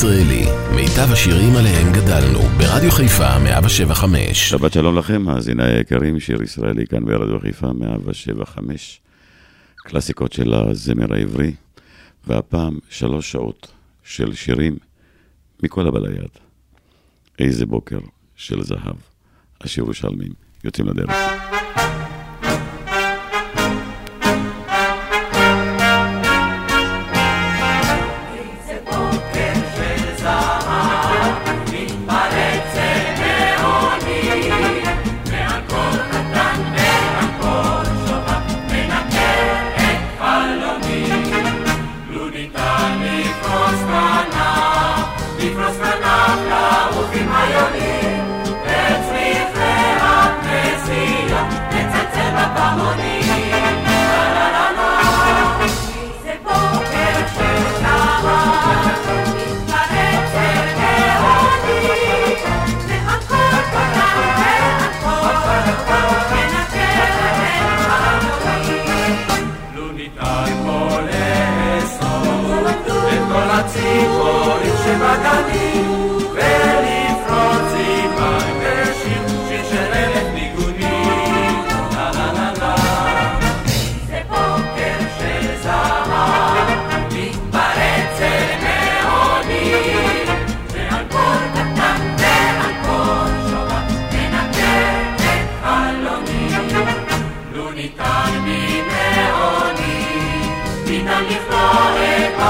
מאזינים לשיר ישראלי, מיטב השירים עליהם גדלנו, ברדיו חיפה 175. שבת שלום לכם, מאזיני היקרים, שיר ישראלי כאן ברדיו חיפה 175. קלאסיקות של הזמר העברי, והפעם שלוש שעות של שירים מכל הבא ליד. איזה בוקר של זהב. השיר ירושלמים יוצאים לדרך.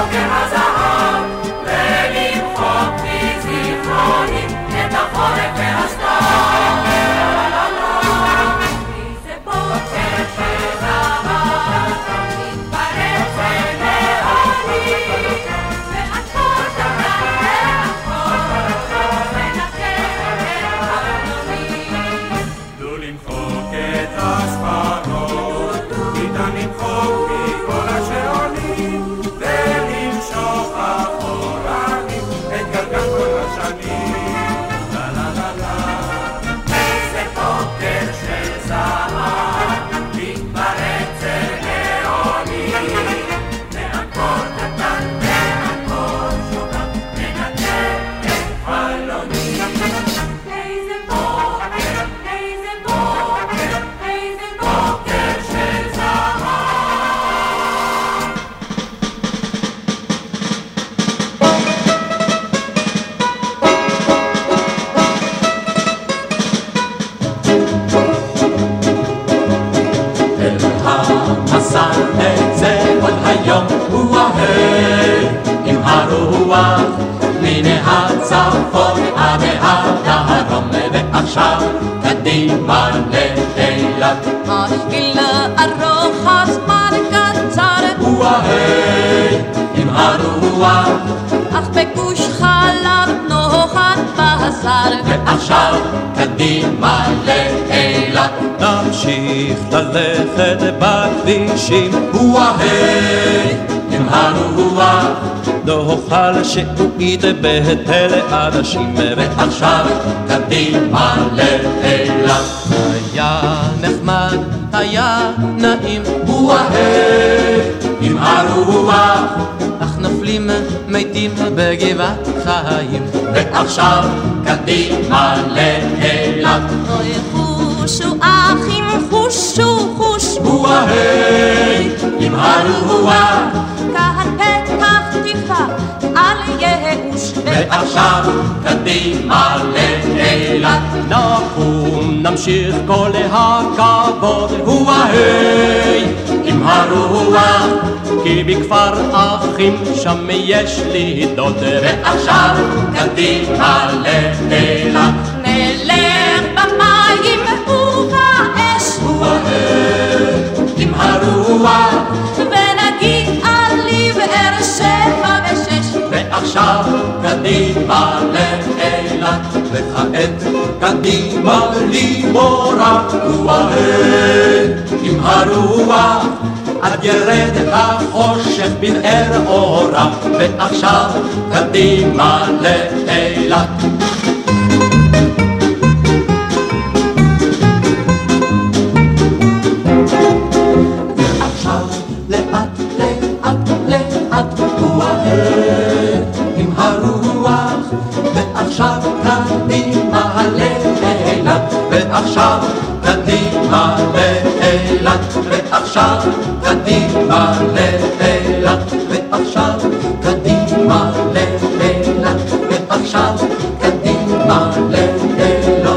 broken as a ללכת בכבישים, וואהי, עם הרוח. נאכל שעועית בהיטל אנשים, ועכשיו קדימה לאילת. היה נחמד, היה נעים, וואהי, עם הרוח. אך נופלים מתים בגבעת חיים, ועכשיו קדימה לאילת. אוי חושו אחים חושו חושבו ההי עם הרוח קהל ועכשיו קדימה לאילת. נקום נמשיך כל הכבוד. הוא ההי עם הרוח כי בכפר אחים שם יש לי דוד ועכשיו קדימה לאילת. נלך במים ובאש. עם הרוח ושש ועכשיו קדימה לאילת וכעת קדימה לימורה ובהן עם הרוח עד ירד החושך בבאר אורה ועכשיו קדימה לאילת ועכשיו קדימה לאילת, ועכשיו קדימה לאילת, ועכשיו קדימה לאילת, ועכשיו קדימה לאילת.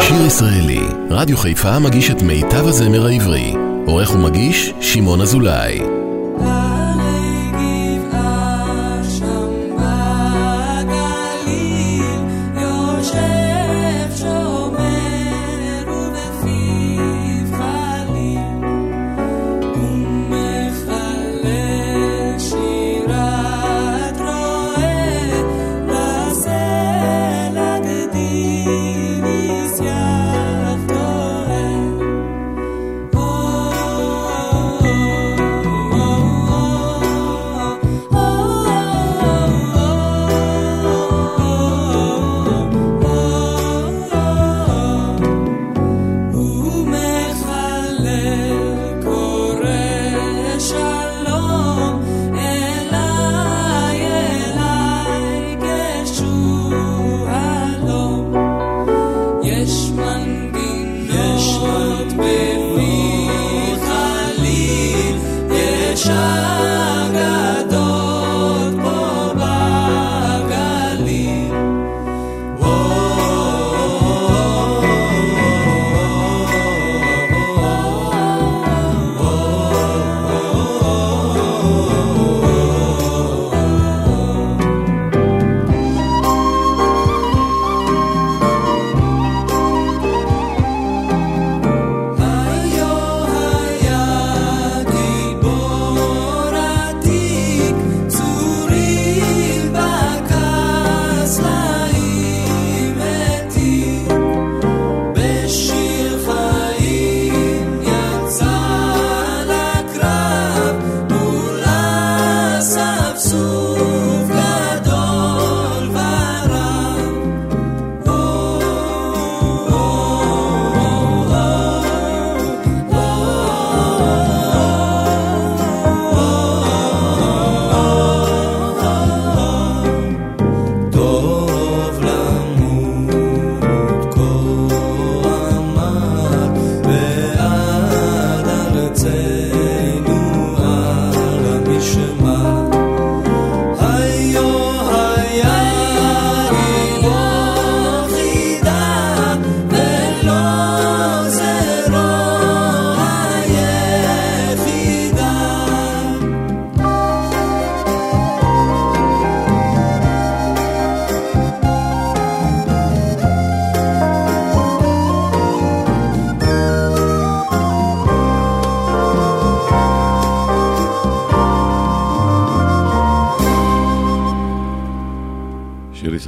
שיר ישראלי, רדיו חיפה מגיש את מיטב הזמר העברי. עורך ומגיש, שמעון אזולאי.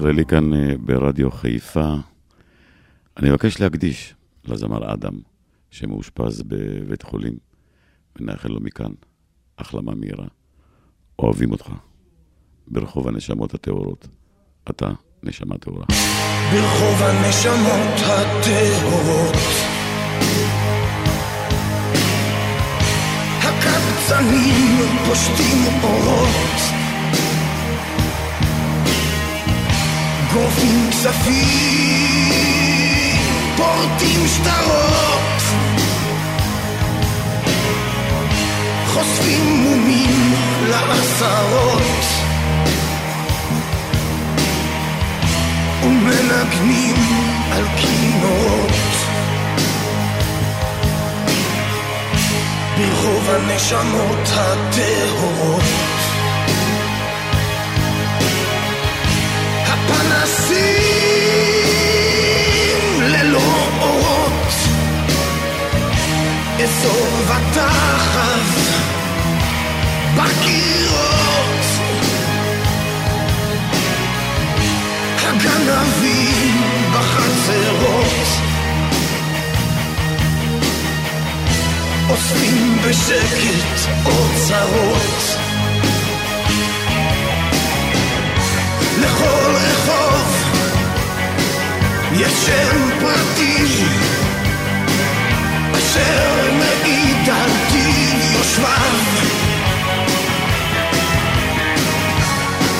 ישראלי כאן אה, ברדיו חיפה. אני מבקש להקדיש לזמר אדם, שמאושפז בבית חולים, ונאחל לו מכאן החלמה מהירה. אוהבים אותך. ברחוב הנשמות הטהורות. אתה נשמה טהורה. ברחוב הנשמות הטהורות הקבצנים פושטים אורות גורפים כספים פורטים שטרות. חושפים מומים לעשרות ומנגנים על כינורות ברחוב הנשמות הטהורות הפנסים ללא אורות. אזור ותחת בקירות. הגנבים בחצרות. אוספים בשקט אוצרות בכל רחוב. יש שם פרטי. אשר מעיד על דין יושביו.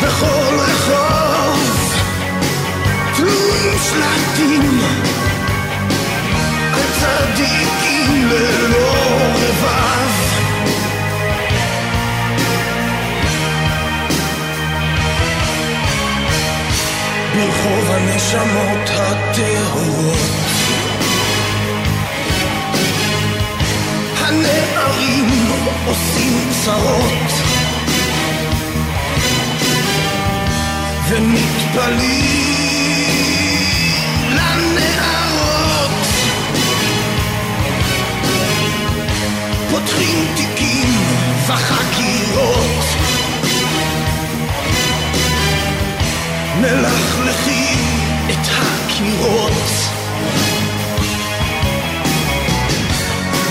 בכל רחוב. תלויים שלטים. על צדיקים ללא רבב. ברחוב הנשמות הטהורות. הנערים עושים צרות. ומתפלאים לנערות. פותחים תיקים וחקירות מלכלכים את הקירות.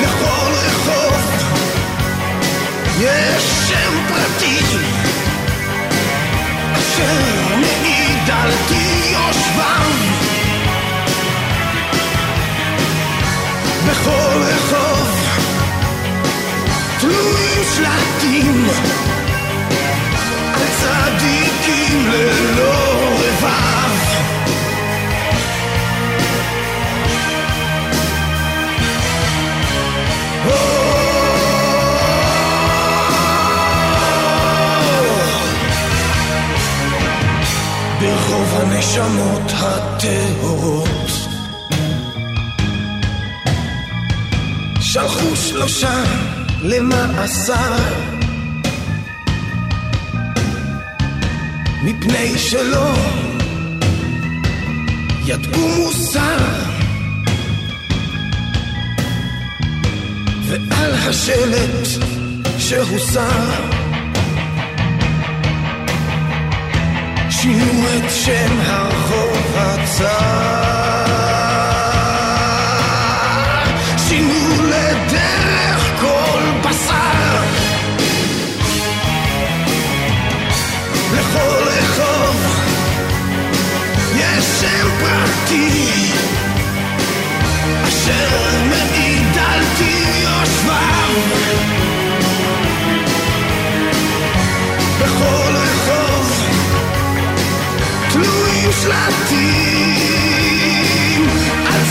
לכל רחוב יש הנשמות הטהורות. שלחו שלושה למאסר. מפני שלא ידעו מוסר. ועל השלט שהוסר שינו את שם הרחוב הצר. שינו לדרך כל בשר. לכל רחוב יש שם פרטי. אשר מעיד על יושביו תלויים שלטים על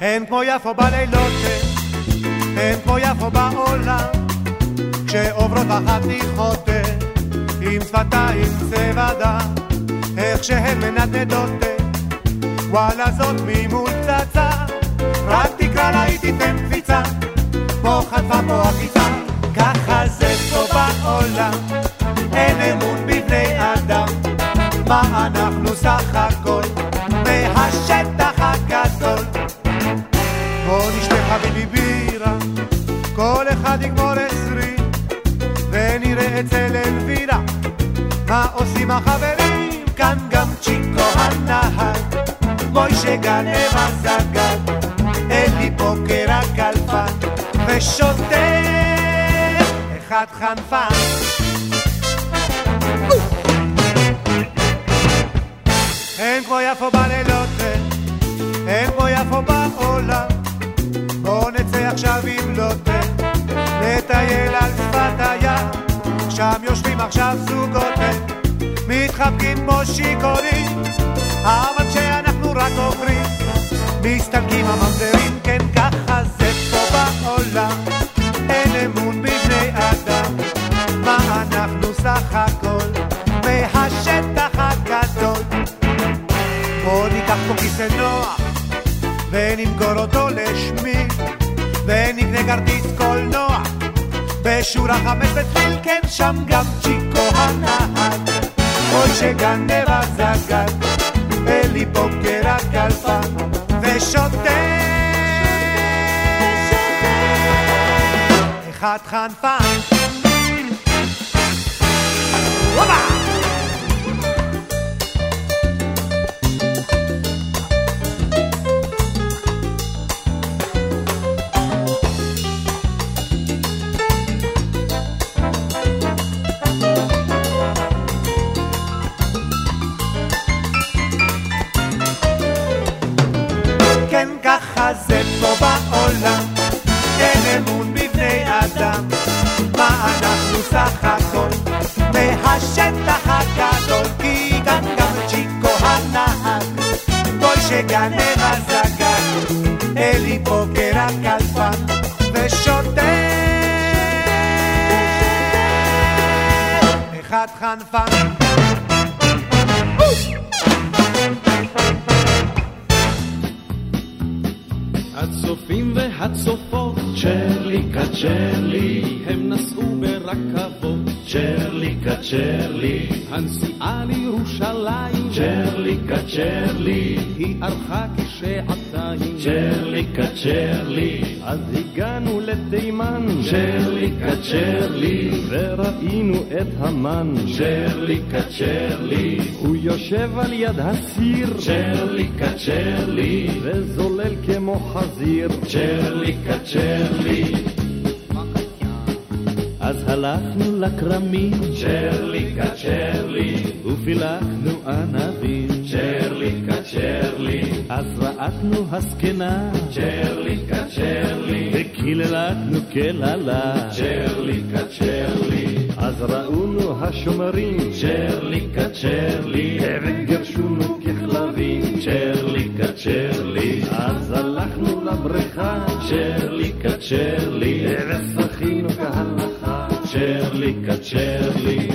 אין כמו יפו בלילות, אין כמו יפו בעולם, כשעוברות החתיכות עם שפתיים צבע דם, איך שהן מנדנדות, וואלה זאת ממול פצצה, רק תקרא לה היא תיתן קפיצה, פה חטפה פה עקיצה, ככה זה פה בעולם, אין אמון בבני אדם, מה אנחנו סך הכל, מהשטח הגדול. בוא נשתה חביבי בירה, כל אחד יגמור עשרים, ונראה אצל אלבירה, מה עושים החברים, כאן גם צ'יקו הנהג, מוישה גנב הזגג, אלי פוקר הקלפן, ושותה אחד חנפן. אין כמו יפו שיכורים. אבל כשאנחנו רק עוברים, מסתלקים הממזרים, כן ככה זה פה בעולם. אין אמון בבני אדם, מה אנחנו סך הכל, מהשטח הגדול. בוא ניקח פה כיסא נוח ונמכור אותו לשמי ונקנה כרטיס קולנוע בשורה חמש בצליל, כן שם גם צ'יקו הנהג Hoxe candela zakat Eli pokera kalpa ושותה אחד חנפן הופה! צ'רלי, הם נסעו ברכבות, צ'רליקה צ'רלי, הנסיעה לירושלים, צ'רליקה צ'רלי, היא ארכה כשעתיים, צ'רליקה צ'רלי, אז הגענו לתימן, צ'רליקה צ'רלי, וראינו את המן, צ'רליקה צ'רלי, הוא יושב על יד הסיר, צ'רליקה צ'רלי, וזולל כמו חזיר, צ'רליקה צ'רלי. אז הלכנו לכרמים, צ'רליקה צ'רלי, ופילחנו ענבים, צ'רליקה צ'רלי, אז רעקנו הזקנה, צ'רליקה צ'רלי, וקיללתנו קללה, צ'רליקה צ'רלי, אז ראונו השומרים, צ'רליקה צ'רלי, וגרשונו ככלבים, צ'רליקה צ'רלי, אז הלכנו לבריכה, צ'רליקה צ'רלי, ושחינו כהלכה, צ'רליקה צ'רלי,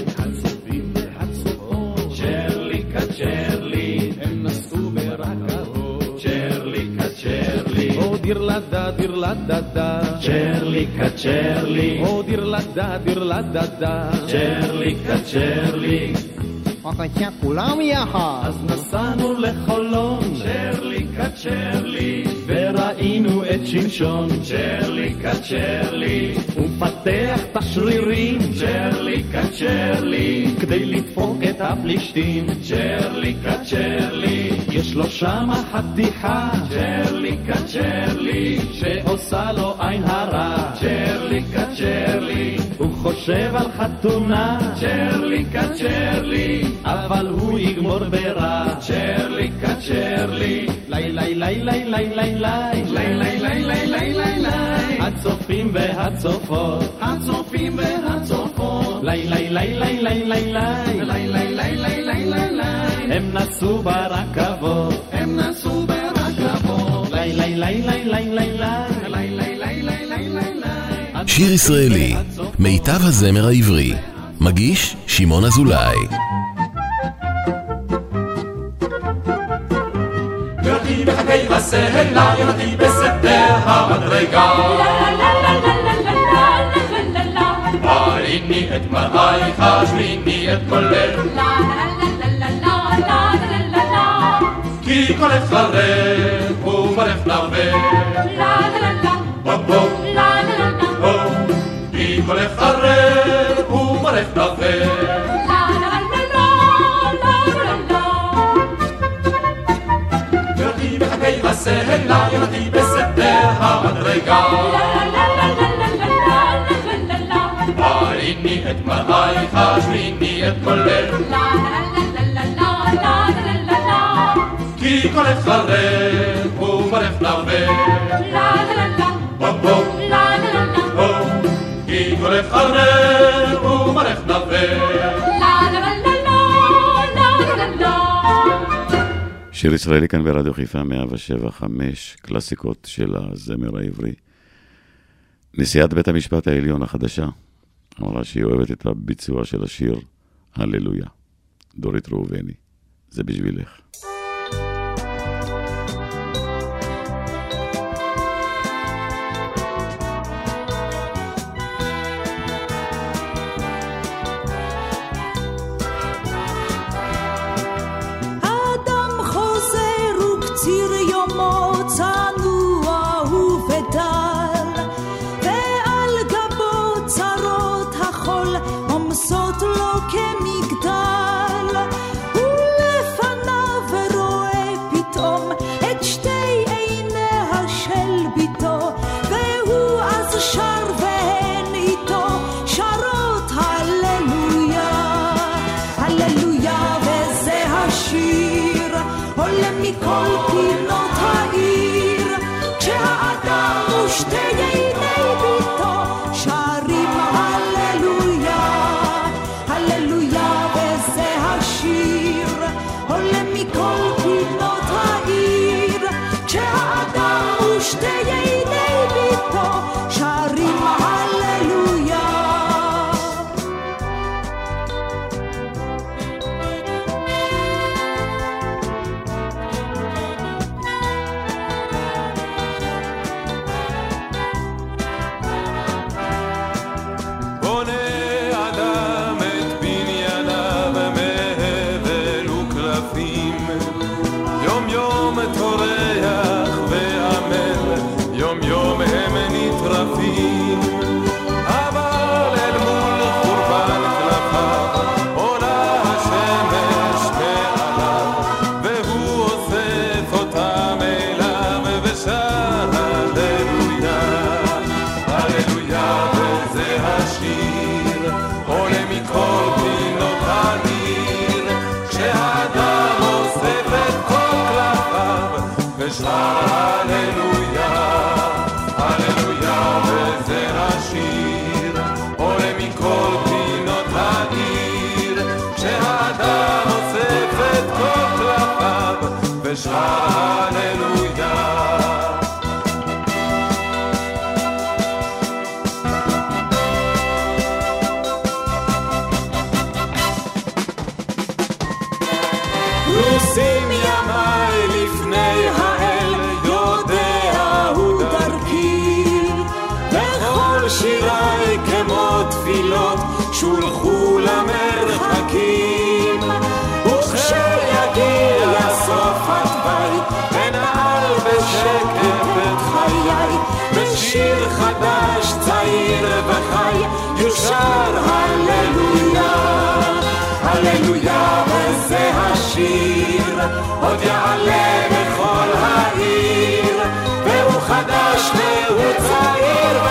dirlada, dirlada, da. Cerlica, cerli. Oh, dirlada, dirlada, da. Cerlica, cerli. בבקשה, כולם יחד. אז נסענו לחולון, צ'רלי קצ'רלי. וראינו את שמשון, צ'רליקה צ'רלי, הוא מפתח את השרירים, צ'רליקה צ'רלי, כדי לדפוק את הפלישתים, צ'רליקה צ'רלי, יש לו שמה חתיכה, צ'רליקה צ'רלי, שעושה לו עין הרע, צ'רליקה צ'רלי, הוא חושב על חתונה, צ'רליקה צ'רלי, אבל הוא יגמור ברע, צ'רליקה צ'רלי, לי לי לי לי לי הצופים והצופות. הצופים והצופות. לי לי לי לי לי לי לי. לי לי לי לי לי לי לי. הם נסעו ברכבות. הם נסעו ברכבות. לי לי לי לי לי לי לי. שיר ישראלי, מיטב הזמר העברי, מגיש שמעון אזולאי. יונתי בחגי בסלע, יונתי בספר המדרגה. שמני את מראייך, שמיני את קולך. כי קולך חרך ומולך נרבה. כי קולך חרך ומולך נרבה. سهل لا يرضي بسد المدرقة لا لا لا את מראייך, השמיני את קולך, כי קולך חרב בו בו, כי קולך חרב. שיר ישראלי כאן ברדיו חיפה 107 5, קלאסיקות של הזמר העברי. נשיאת בית המשפט העליון החדשה אמרה שהיא אוהבת את הביצוע של השיר הללויה. דורית ראובני, זה בשבילך. sorry עוד יעלה בכל העיר והוא חדש והוא צעיר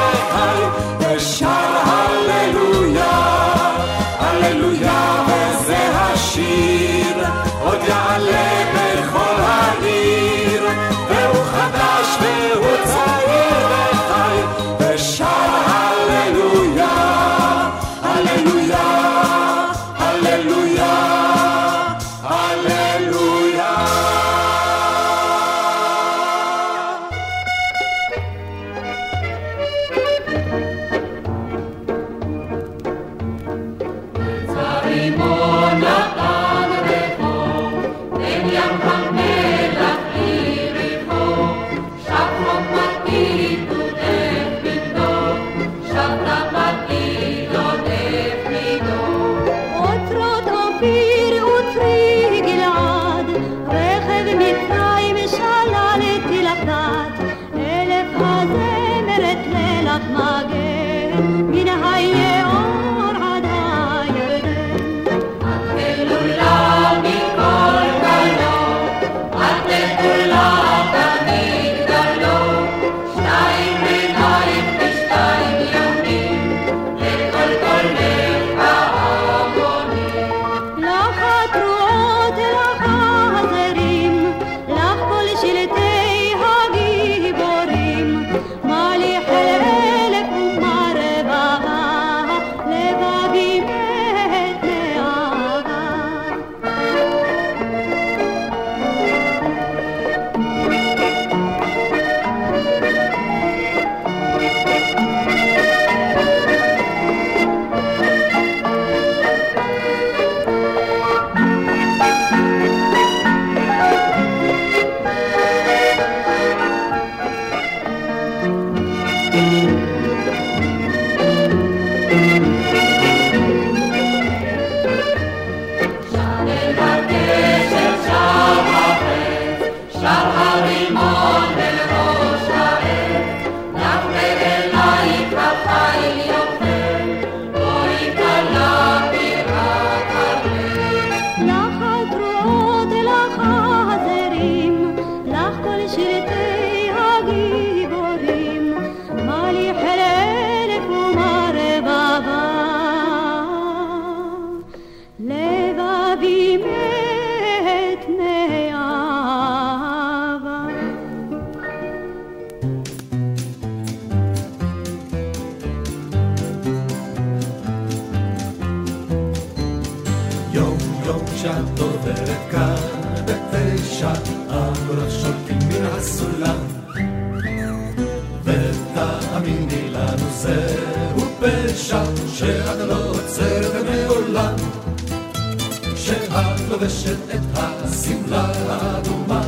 לובשת את השמלה האדומה,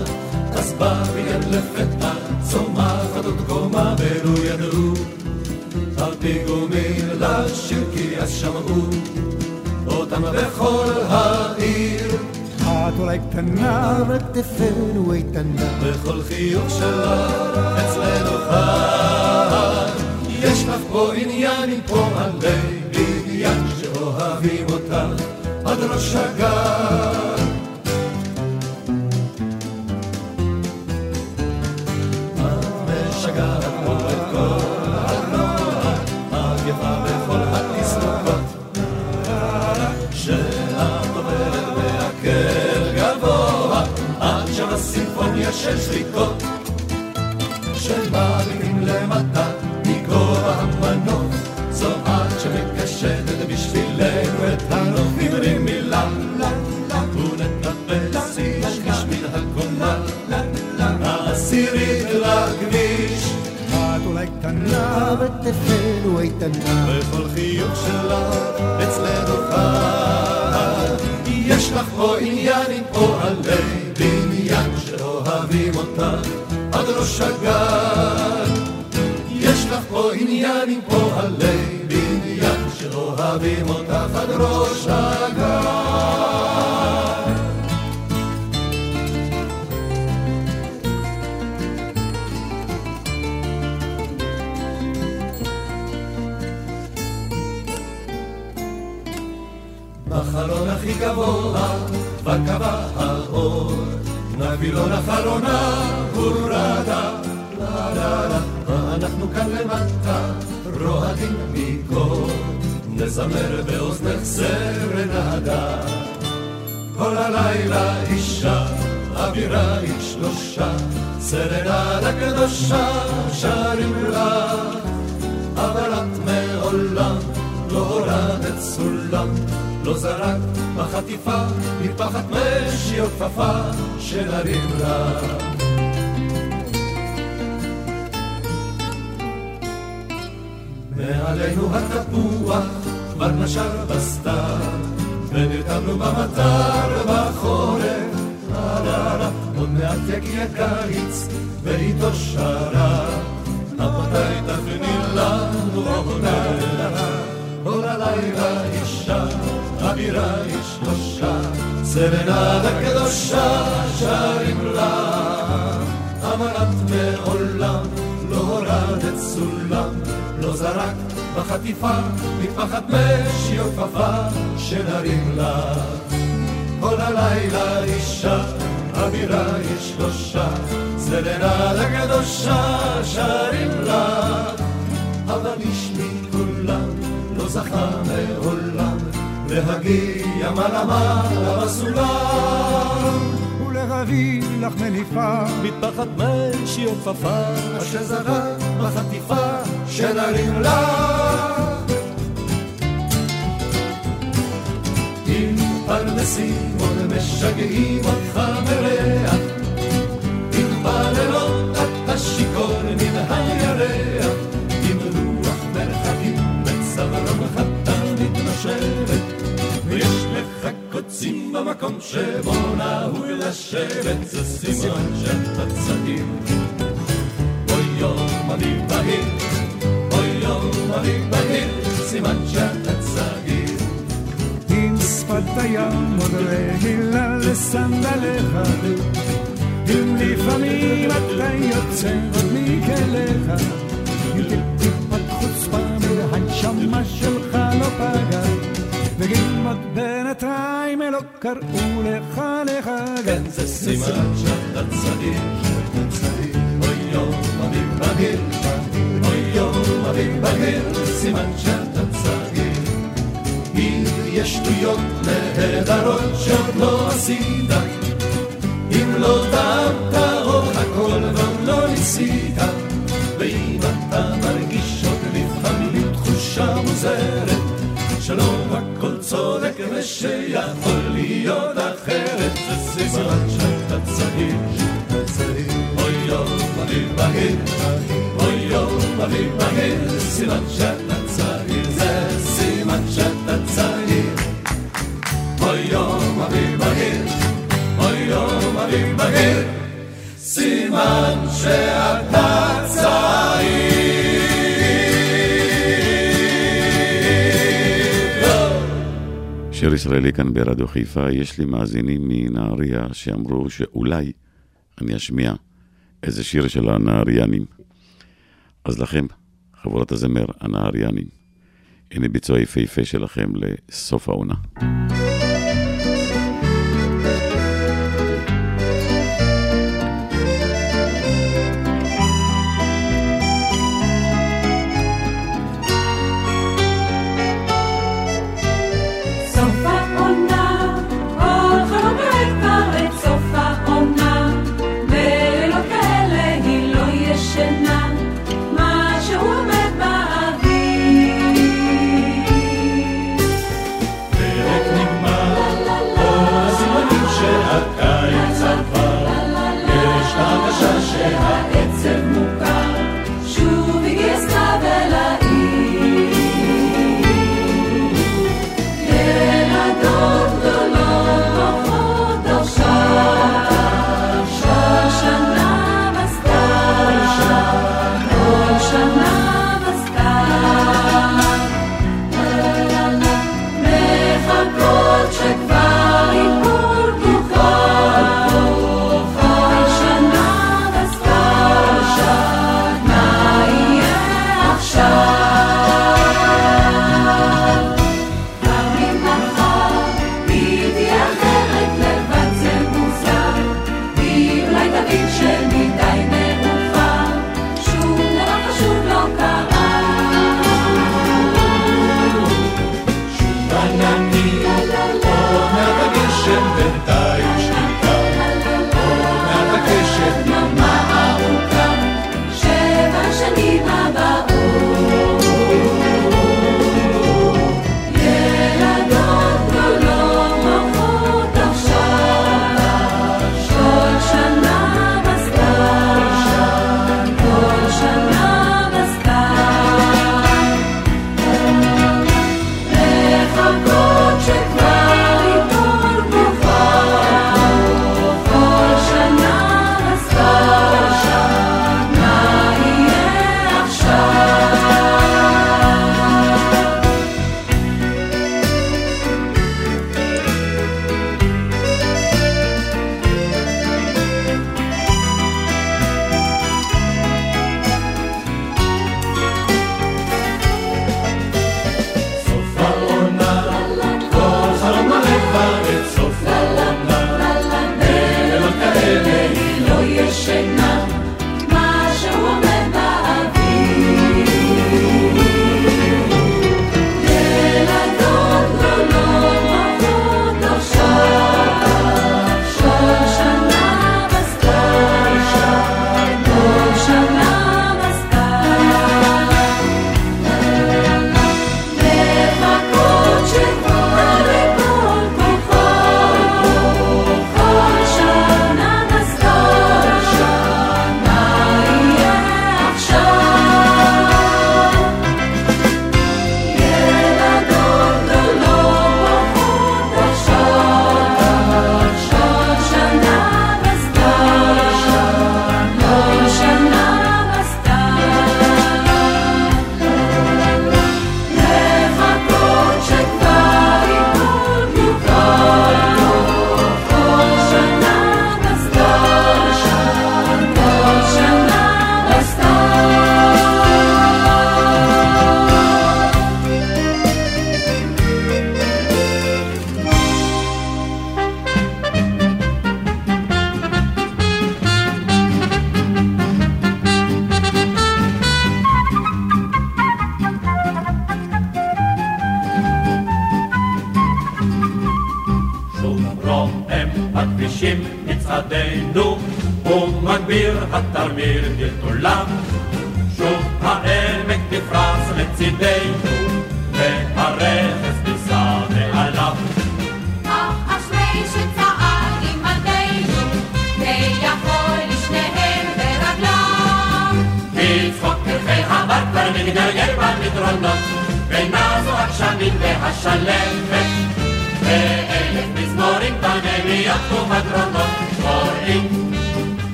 אז מיד לפתע, צומחת עוד קומה, ולו ידעו הפיגומים לשיר כי אז שמעו אותם בכל העיר. את אולי קטנה וכתפינו איתנה, בכל חיוך שלה יש לך פה עניין עם פועלי בניין שאוהבים אותך עד ראש הגן. בחלון הכי גבוה, בקבה האור, נבילון אחרונה, הורדה, ואנחנו כאן למטה, רועדים מקור, נזמר באוזנך סרנדה. כל הלילה אישה, אווירה היא שלושה, סרנדה קדושה, שרים לך, אבל את מעולם לא הורדת סולם, לא זרק בחטיפה, מפחד משי או כפפה, שנרים לה. מעלינו התפוח כבר נשר בסתר, ונרתמנו במטר בחורף, לה, עוד מעט יגיע קיץ, ואיתו שרה, מתי תכני לנו עונה, כל הלילה אישה, אווירה היא שלושה, סרנדה קדושה שרים לה, אבל את מעולם לא הורדת סולם, לא זרק בחטיפה, מפחד משי או כפפה, שנרים לה. כל הלילה אישה, אווירה היא שלושה, סרנדה קדושה שרים לה, אבל איש מכולם לא זכה מעולם להגיע מעלה מעלה בסולם. ולרבי לך מניפה, מטפחת משי או כפפה, אשר זרק בחטיפה, שנרים לה. אם פרנסים עוד משגעים אותך מריח, לך קוצים במקום שבו נהוג לשבת, זה סימן שאתה צעיר. אוי יום אביב בהיר, אוי יום אביב בהיר, סימן שאתה צעיר. עם שפת הים עוד רגילה לסנדליך, אם לפעמים אתה יוצא עוד מכליך, אם טיפת חוצפה מהנשמה שלך לא פגע, ואם עוד בינתיים לא קראו לך לחג, כן, זה סימן שאתה צעיר. אוי יום אביב בהיר, אוי יום אביב בהיר, סימן שאתה צעיר. אם יש שטויות נהדרות שעוד לא עשית, אם לא טעמת או הכל ועוד לא ניסית, כמה שיכול להיות אחרת, זה סימן שאתה צעיר, אוי יום אביב בהיר, אוי יום אביב בהיר, סימן שאתה צעיר, זה סימן שאתה צעיר, אוי יום אביב בהיר, אוי יום אביב בהיר, סימן שאתה סקר ישראלי כאן ברדיו חיפה, יש לי מאזינים מנהריה שאמרו שאולי אני אשמיע איזה שיר של הנהריינים. אז לכם, חבורת הזמר הנהריינים, הנה ביצוע יפהפה שלכם לסוף העונה.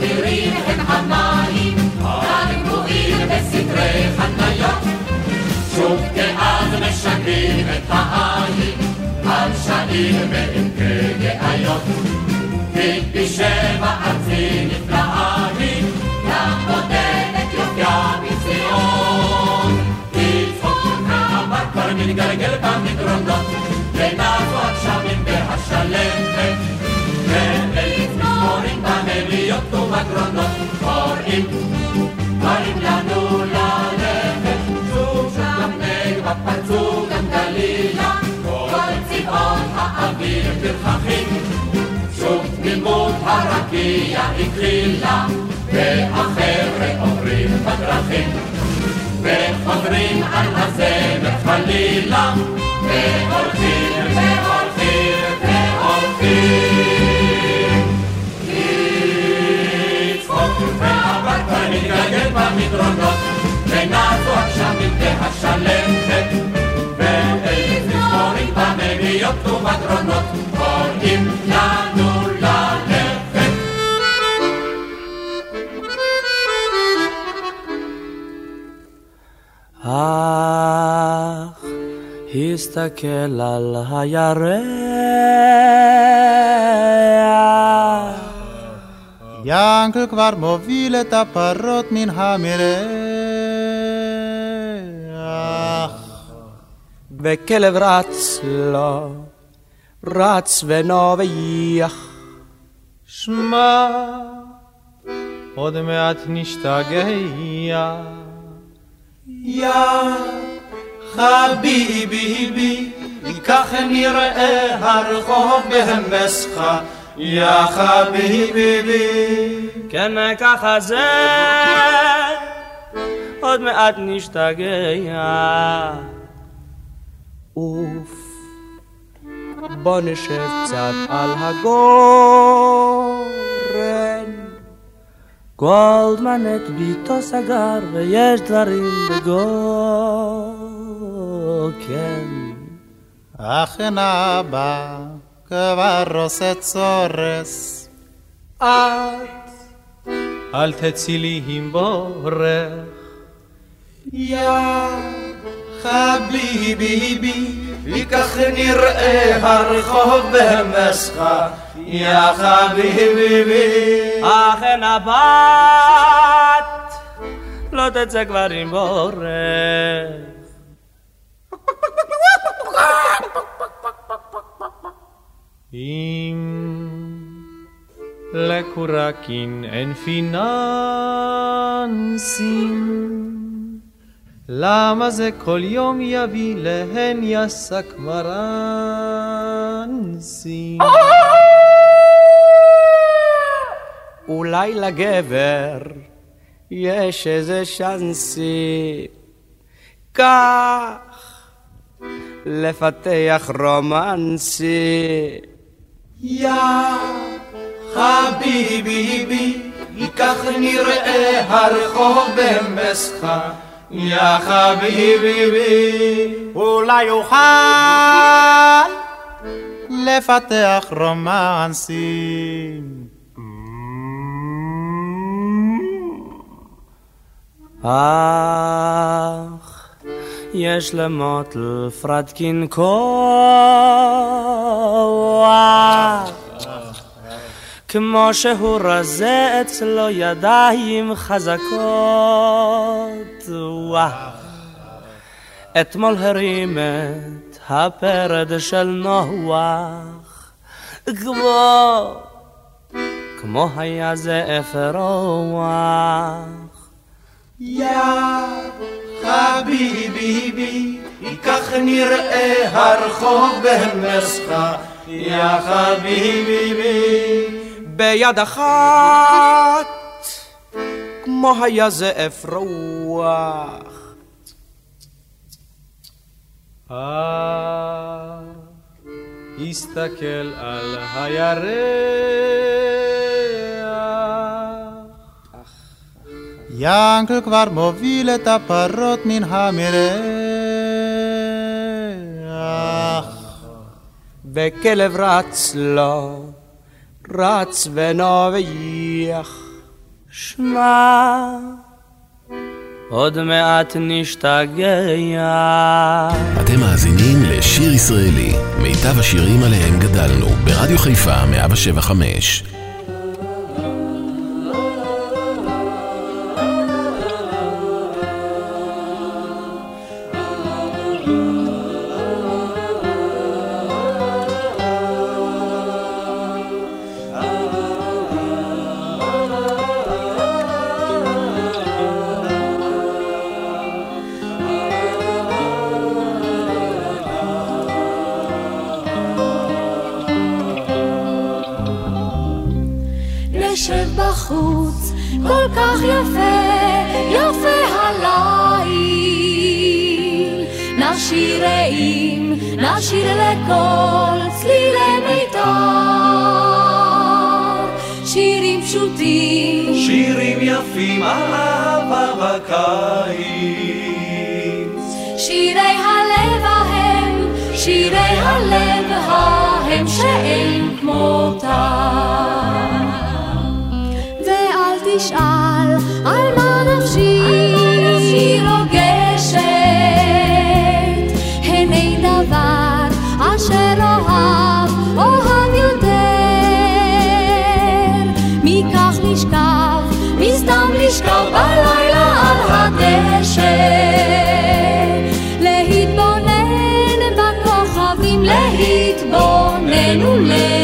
המגדירים הם המים, הגרועים בסדרי חניות. שוב כאז משגרים את העין, על שעיר ועמקי גאיות. כי בשבע ארצי נפלאה היא, גם בודדת יופייה בציון. בצחוק הברבר מתגלגל במדרונות, ונבוא הגשמים והשלם. ובקרונות, קוראים, קוראים לנו ללכת. שוב שם נגבה פרצו גם גלילה, כל צבעון האוויר פרחחים. שוב תמימות הרקיע הכלילה, והחבר'ה עוברים בדרכים. וחוזרים על הזמר חלילה, והולכים והולכים והבת מתגלגל במדרונות, ונעשו הגשמים והשלכת, ואלף מזמורים במליאות ובקרונות, קוראים לנו ללכת. אך הסתכל על הירח ינקל כבר מוביל את הפרות מן המרח. וכלב רץ לו, רץ ונובח. שמע, עוד מעט נשתגע. יא חביבי, כך נראה הרחוב בהמסך. יא חביבי. כן ככה זה, עוד מעט נשתגע. אוף, בוא נשב קצת על הגורן. גולדמן את ביתו סגר ויש דברים בגוקן. אכן אבא כבר צורס. את אל תצילי עם בורך. יא חביבי, וכך נראה הרחוב במסחה. יא חביבי. אכן הבת לא תצא כבר עם בורח. אם לקורקין אין פיננסים, למה זה כל יום יביא להן יסק מרנסים? אולי לגבר יש איזה שאנסי כך לפתח רומנסי. יא חביבי, כך נראה הרחוב במסחה. יא חביבי, אולי אוכל לפתח רומנסים. אך יש למוטל פרדקין כוח כמו שהוא רזה אצלו ידיים חזקות. וואו. אתמול הרים את הפרד של נוח. כמו כמו היה זה אפרוח יא חביבי, כך נראה הרחוב במסחה. יא חביבי, ביד אחת כמו היה זאב רוח. אה, הסתכל על הירח. ינקל כבר מוביל את הפרות מן המרח. וכלב רץ לו, רץ ונובח. שמע, עוד מעט נשתגע. אתם מאזינים לשיר ישראלי, מיטב השירים עליהם גדלנו, ברדיו חיפה 175. בחוץ, כל כך יפה, יפה הליל. נשיר רעים, נשיר לכל צלילי מיתר. שירים פשוטים, שירים יפים על אהבה בקיץ. שירי הלב ההם, שירי הלב ההם שאין כמותם. תשאל על מה נפשי רוגשת, הן אין דבר אשר אוהב, אוהב יותר. מכך נשכב, מסתם נשכב בלילה על הדשא. להתבונן בכוכבים, להתבונן ולזמר.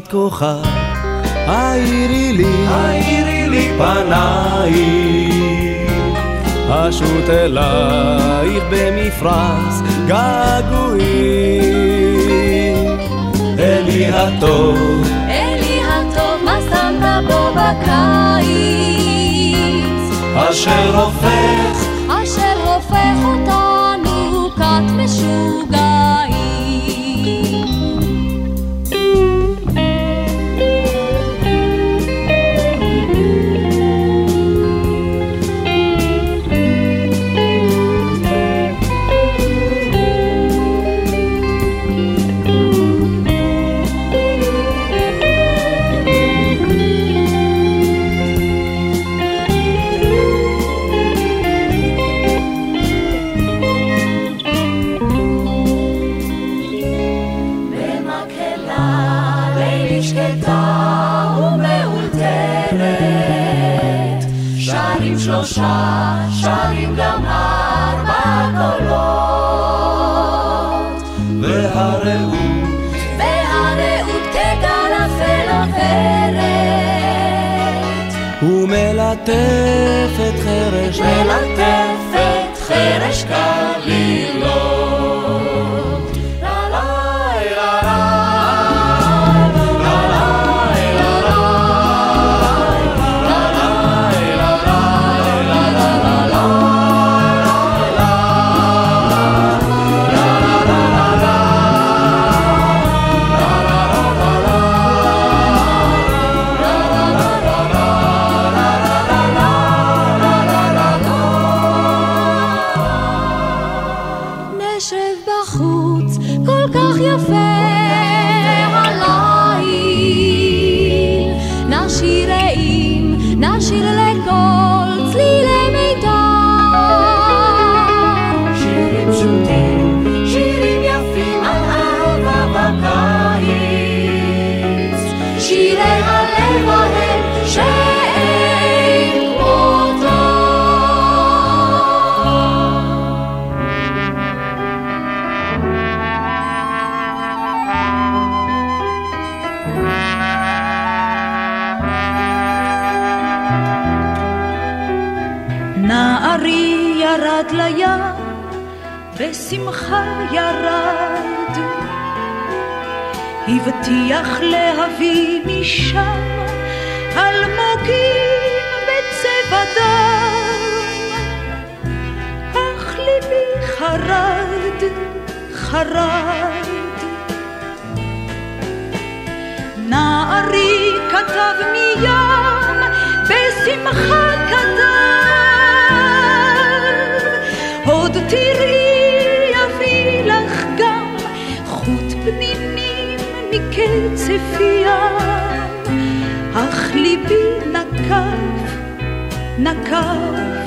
כיפת כוכב, האירי לי, האירי לי פנייך, אשוט אלייך במפרש געגועים. אלי הטוב, אלי הטוב, מה שמת בו בקיץ? אשר הופך, אשר הופך אותנו Śnieżne lata בשמחה ירד. הבטיח להביא משם אלמוגים בצבע בדם, אך ליבי חרד, חרד. נערי כתב מים, בשמחה כתב, עוד תראי ים, אך ליבי נקב, נקב.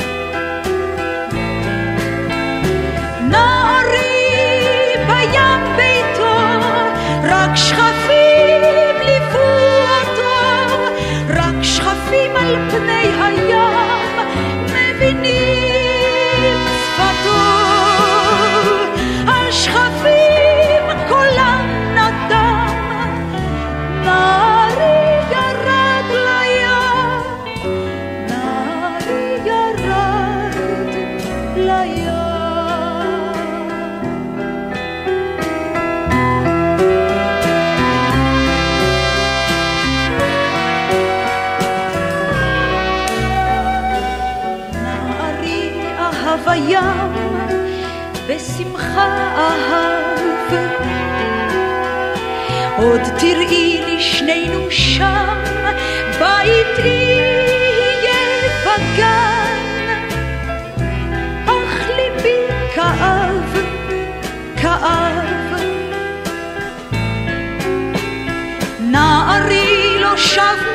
הים, בשמחה אהב. עוד תראי לי שנינו שם, בית יהיה בגן. אך ליבי כאב, כאב. נערי לא שב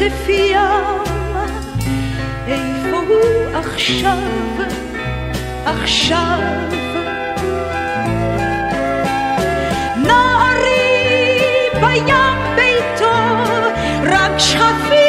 ים. איפה הוא עכשיו, עכשיו? נערי בים ביתו, רק שכפים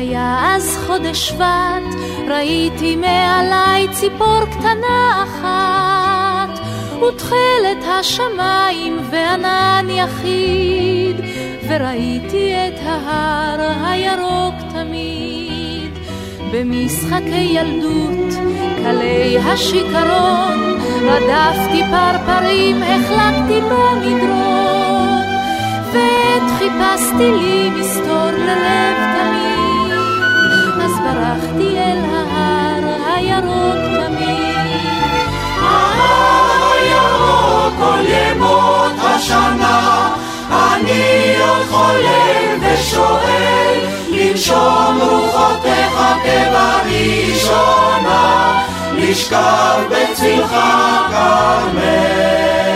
היה אז חודש שבט, ראיתי מעליי ציפור קטנה אחת, ותכלת השמיים וענן יחיד, וראיתי את ההר הירוק תמיד. במשחקי ילדות, קלי השיכרון, רדפתי פרפרים, החלקתי במדרון. ועת חיפשתי לי מסתור ללב תמיד, ברחתי אל ההר הירוק תמיד. ההר הירוק כל ימות השנה, אני עוד חולם ושואל, לנשום רוחותיך כבראשונה, לשכב בצלך כרמל.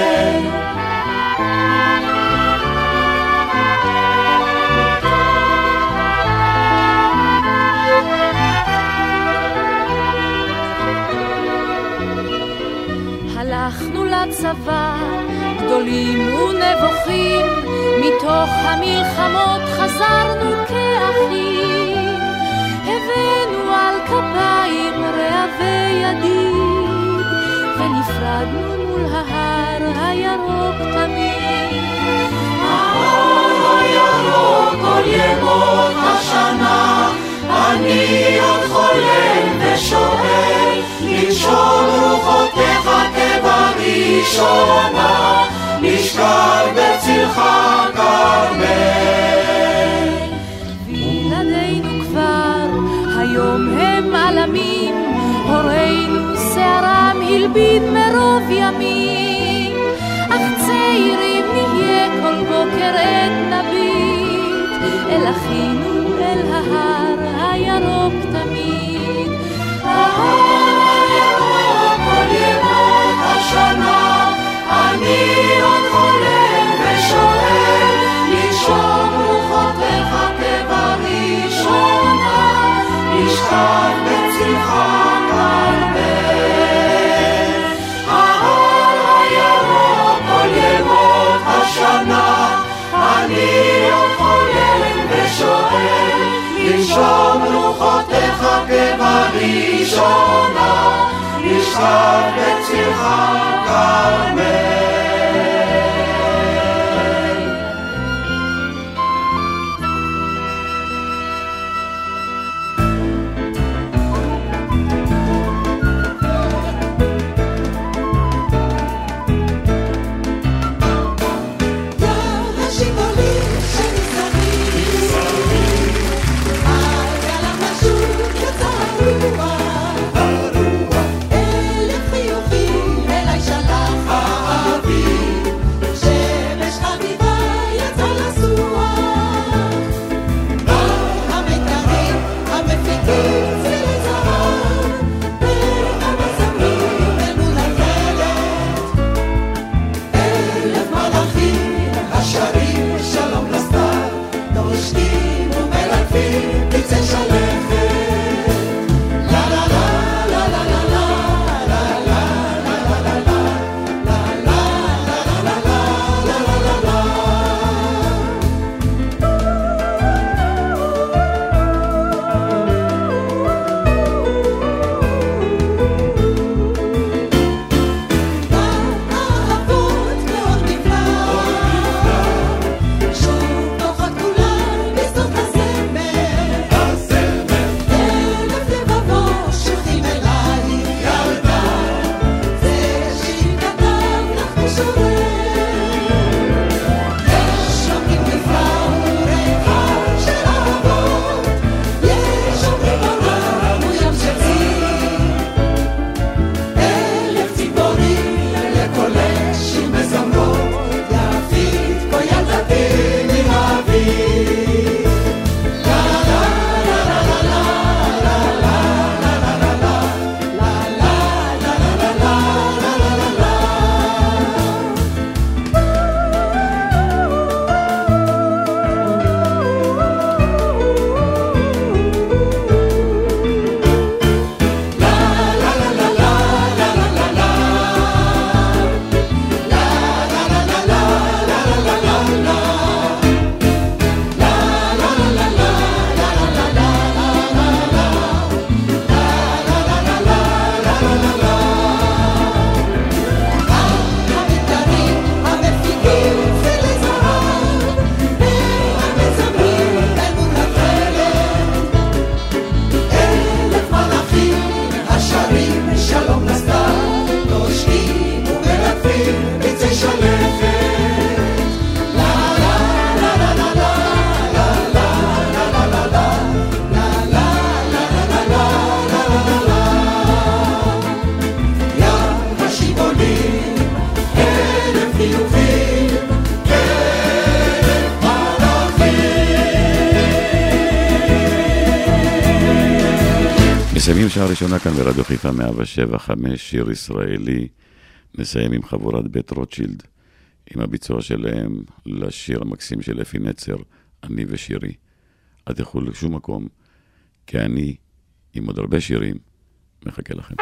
לצבא, גדולים ונבוכים, מתוך המלחמות חזרנו כאחים. הבאנו על כפיים רעבי ידיד, ונפרדנו מול ההר הירוק תמיד. ההר הירוק כל ימות השנה, אני עוד חולם ושואל, לנשום רוחותיך ראשונה, נשכב בצלך כרמל. וילדינו כבר, היום הם עלמים, הורינו שערם הלבין מרוב ימים, אך צעירים נהיה כל בוקר עת נביט, אל אחינו אל ההר הירוק תמיד. ההר שנה, אני עוד חולם ושואל, לנשום רוחותיך כבראשונה, לשכב בצלך כאן בן. ההר הירוק כל ימות השנה, אני עוד חולם ושואל, לנשום רוחותיך כבראשונה, Ni shabbat shalom מסיימים שעה ראשונה כאן ברדיו חיפה 107, חמש, שיר ישראלי, נסיים עם חבורת בית רוטשילד, עם הביצוע שלהם לשיר המקסים של אפי נצר, אני ושירי. אל תלכו לשום מקום, כי אני, עם עוד הרבה שירים, מחכה לכם.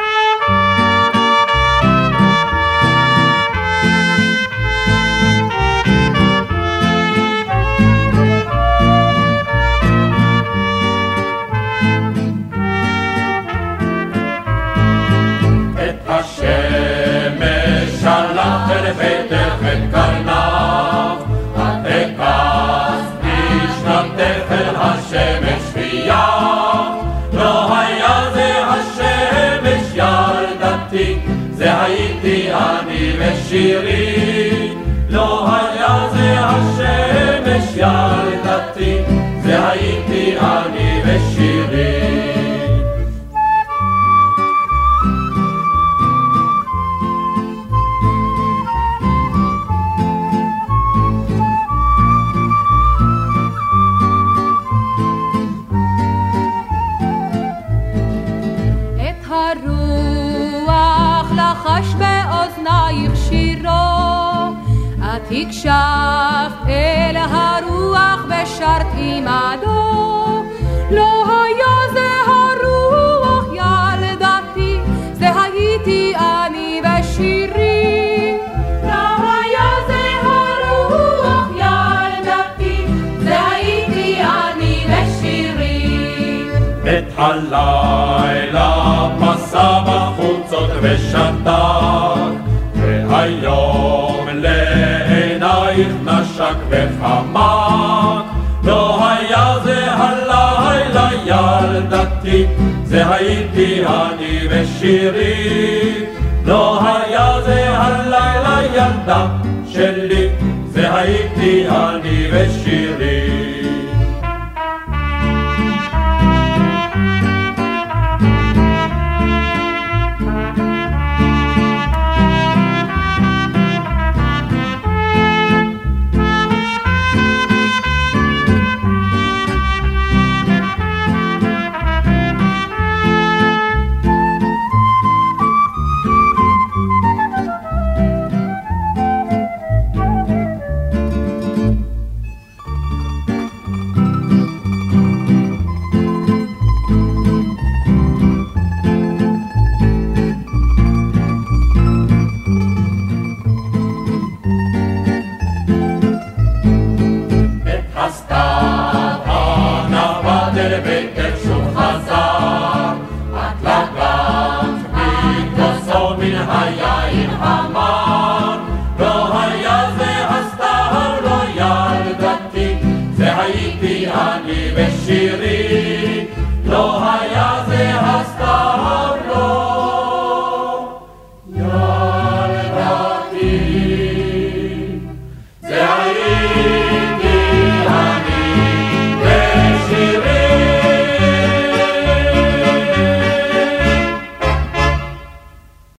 לא הייתי אני ושירי, לא היה זה השמש יד. הקשבת אל הרוח ושרת עמדו, לא היה זה הרוח ילדתי, זה הייתי אני בשירי. לא היה זה הרוח ילדתי, זה הייתי אני בשירי. את הלילה פסע בחוצות נשק וחמק. לא היה זה הלילה ילדתי, זה הייתי אני בשירי. לא היה זה הלילה ילדה שלי,